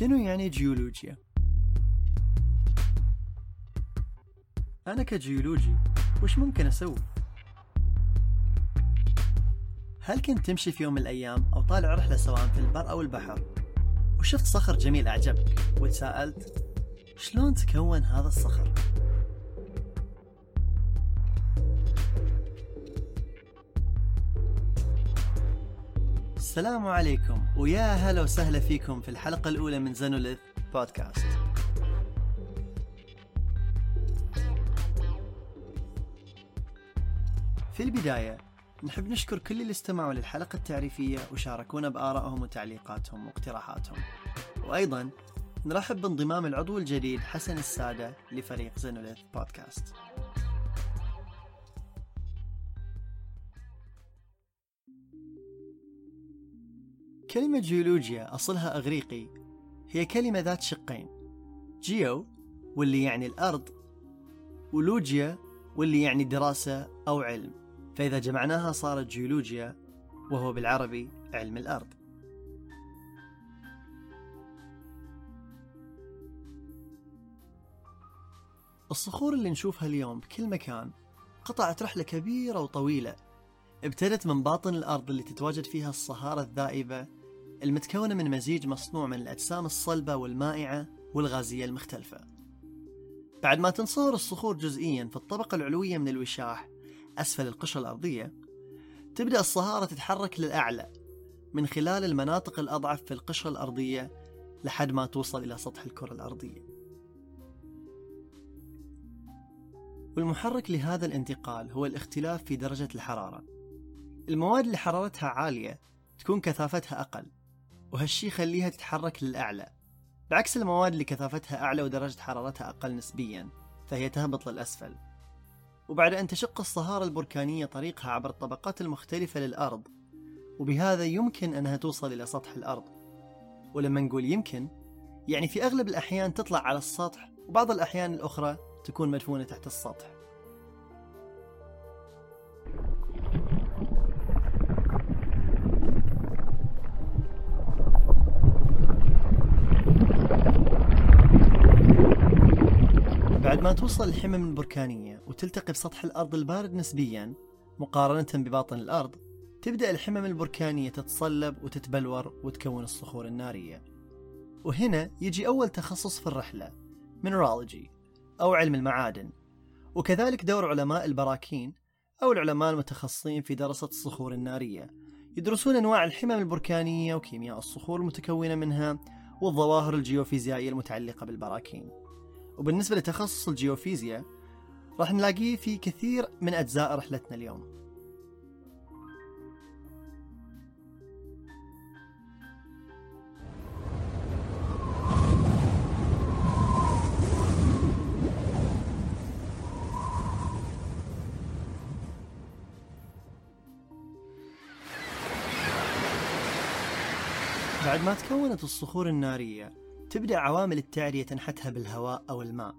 شنو يعني جيولوجيا؟ أنا كجيولوجي وش ممكن أسوي؟ هل كنت تمشي في يوم من الأيام أو طالع رحلة سواء في البر أو البحر وشفت صخر جميل أعجبك وتساءلت شلون تكون هذا الصخر؟ السلام عليكم ويا هلا وسهلا فيكم في الحلقة الأولى من زينوليث بودكاست. في البداية نحب نشكر كل اللي استمعوا للحلقة التعريفية وشاركونا بآرائهم وتعليقاتهم واقتراحاتهم. وأيضا نرحب بانضمام العضو الجديد حسن السادة لفريق زينوليث بودكاست. كلمة جيولوجيا أصلها أغريقي. هي كلمة ذات شقين. جيو واللي يعني الأرض ولوجيا واللي يعني دراسة أو علم. فإذا جمعناها صارت جيولوجيا وهو بالعربي علم الأرض. الصخور اللي نشوفها اليوم بكل مكان قطعت رحلة كبيرة وطويلة ابتدت من باطن الأرض اللي تتواجد فيها الصهارة الذائبة المتكونة من مزيج مصنوع من الأجسام الصلبة والمائعة والغازية المختلفة. بعد ما تنصهر الصخور جزئيا في الطبقة العلوية من الوشاح أسفل القشرة الأرضية تبدأ الصهارة تتحرك للأعلى من خلال المناطق الأضعف في القشرة الأرضية لحد ما توصل إلى سطح الكرة الأرضية. والمحرك لهذا الانتقال هو الاختلاف في درجة الحرارة. المواد اللي حرارتها عالية تكون كثافتها أقل. وهالشي يخليها تتحرك للأعلى. بعكس المواد اللي كثافتها أعلى ودرجة حرارتها أقل نسبيا فهي تهبط للأسفل. وبعد أن تشق الصهارة البركانية طريقها عبر الطبقات المختلفة للأرض وبهذا يمكن أنها توصل إلى سطح الأرض. ولما نقول يمكن يعني في أغلب الأحيان تطلع على السطح وبعض الأحيان الأخرى تكون مدفونة تحت السطح. بعد ما توصل الحمم البركانية وتلتقي بسطح الأرض البارد نسبيا مقارنة بباطن الأرض تبدأ الحمم البركانية تتصلب وتتبلور وتكون الصخور النارية. وهنا يجي أول تخصص في الرحلة مينرولوجي أو علم المعادن. وكذلك دور علماء البراكين أو العلماء المتخصصين في دراسة الصخور النارية. يدرسون أنواع الحمم البركانية وكيمياء الصخور المتكونة منها والظواهر الجيوفيزيائية المتعلقة بالبراكين. وبالنسبة لتخصص الجيوفيزياء راح نلاقيه في كثير من أجزاء رحلتنا اليوم. بعد ما تكونت الصخور النارية تبدأ عوامل التعرية تنحتها بالهواء أو الماء.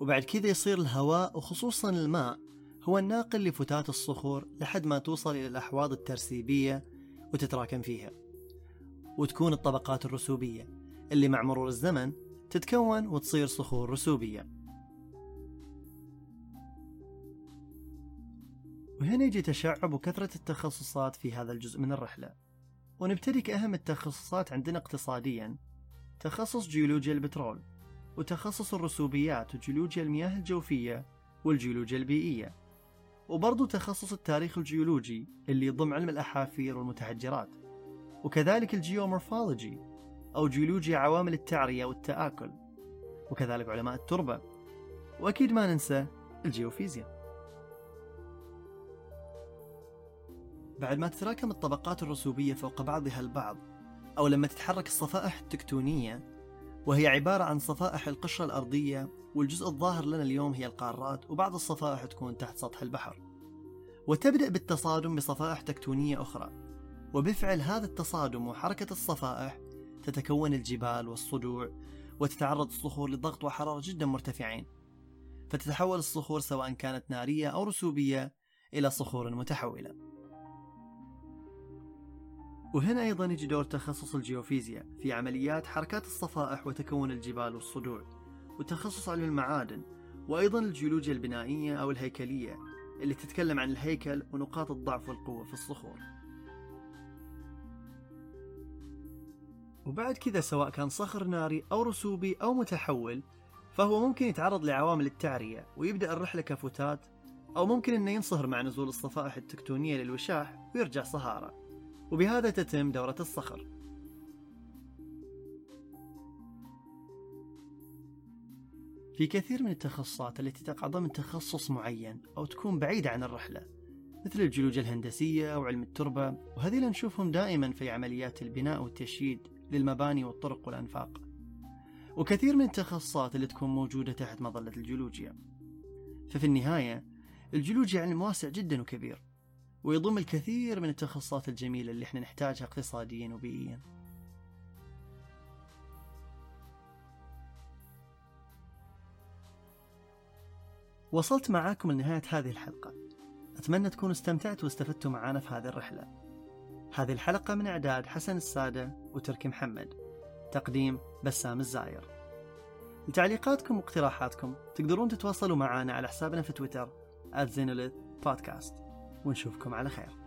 وبعد كذا يصير الهواء وخصوصا الماء هو الناقل لفتات الصخور لحد ما توصل إلى الأحواض الترسيبية وتتراكم فيها. وتكون الطبقات الرسوبية اللي مع مرور الزمن تتكون وتصير صخور رسوبية. وهنا يجي تشعب وكثرة التخصصات في هذا الجزء من الرحلة. ونبتدي كأهم التخصصات عندنا اقتصاديا. تخصص جيولوجيا البترول وتخصص الرسوبيات وجيولوجيا المياه الجوفية والجيولوجيا البيئية وبرضو تخصص التاريخ الجيولوجي اللي يضم علم الأحافير والمتحجرات وكذلك الجيومورفولوجي أو جيولوجيا عوامل التعرية والتآكل وكذلك علماء التربة وأكيد ما ننسى الجيوفيزياء. بعد ما تتراكم الطبقات الرسوبية فوق بعضها البعض أو لما تتحرك الصفائح التكتونية وهي عبارة عن صفائح القشرة الأرضية والجزء الظاهر لنا اليوم هي القارات وبعض الصفائح تكون تحت سطح البحر. وتبدأ بالتصادم بصفائح تكتونية أخرى. وبفعل هذا التصادم وحركة الصفائح تتكون الجبال والصدوع وتتعرض الصخور لضغط وحرارة جدا مرتفعين. فتتحول الصخور سواء كانت نارية أو رسوبية إلى صخور متحولة. وهنا أيضا يجي دور تخصص الجيوفيزياء في عمليات حركات الصفائح وتكون الجبال والصدوع وتخصص علم المعادن وأيضا الجيولوجيا البنائية أو الهيكلية اللي تتكلم عن الهيكل ونقاط الضعف والقوة في الصخور. وبعد كذا سواء كان صخر ناري أو رسوبي أو متحول فهو ممكن يتعرض لعوامل التعرية ويبدأ الرحلة كفتات أو ممكن أنه ينصهر مع نزول الصفائح التكتونية للوشاح ويرجع صهارة. وبهذا تتم دورة الصخر. في كثير من التخصصات التي تقع ضمن تخصص معين أو تكون بعيدة عن الرحلة مثل الجيولوجيا الهندسية أو علم التربة وهذه نشوفهم دائما في عمليات البناء والتشييد للمباني والطرق والأنفاق. وكثير من التخصصات اللي تكون موجودة تحت مظلة الجيولوجيا. ففي النهاية الجيولوجيا علم واسع جدا وكبير. ويضم الكثير من التخصصات الجميلة اللي إحنا نحتاجها اقتصاديا وبيئيا. وصلت معاكم لنهاية هذه الحلقة. أتمنى تكونوا استمتعتوا واستفدتوا معنا في هذه الرحلة. هذه الحلقة من إعداد حسن السادة وتركي محمد. تقديم بسام الزاير. لتعليقاتكم واقتراحاتكم تقدرون تتواصلوا معنا على حسابنا في تويتر بودكاست ونشوفكم على خير.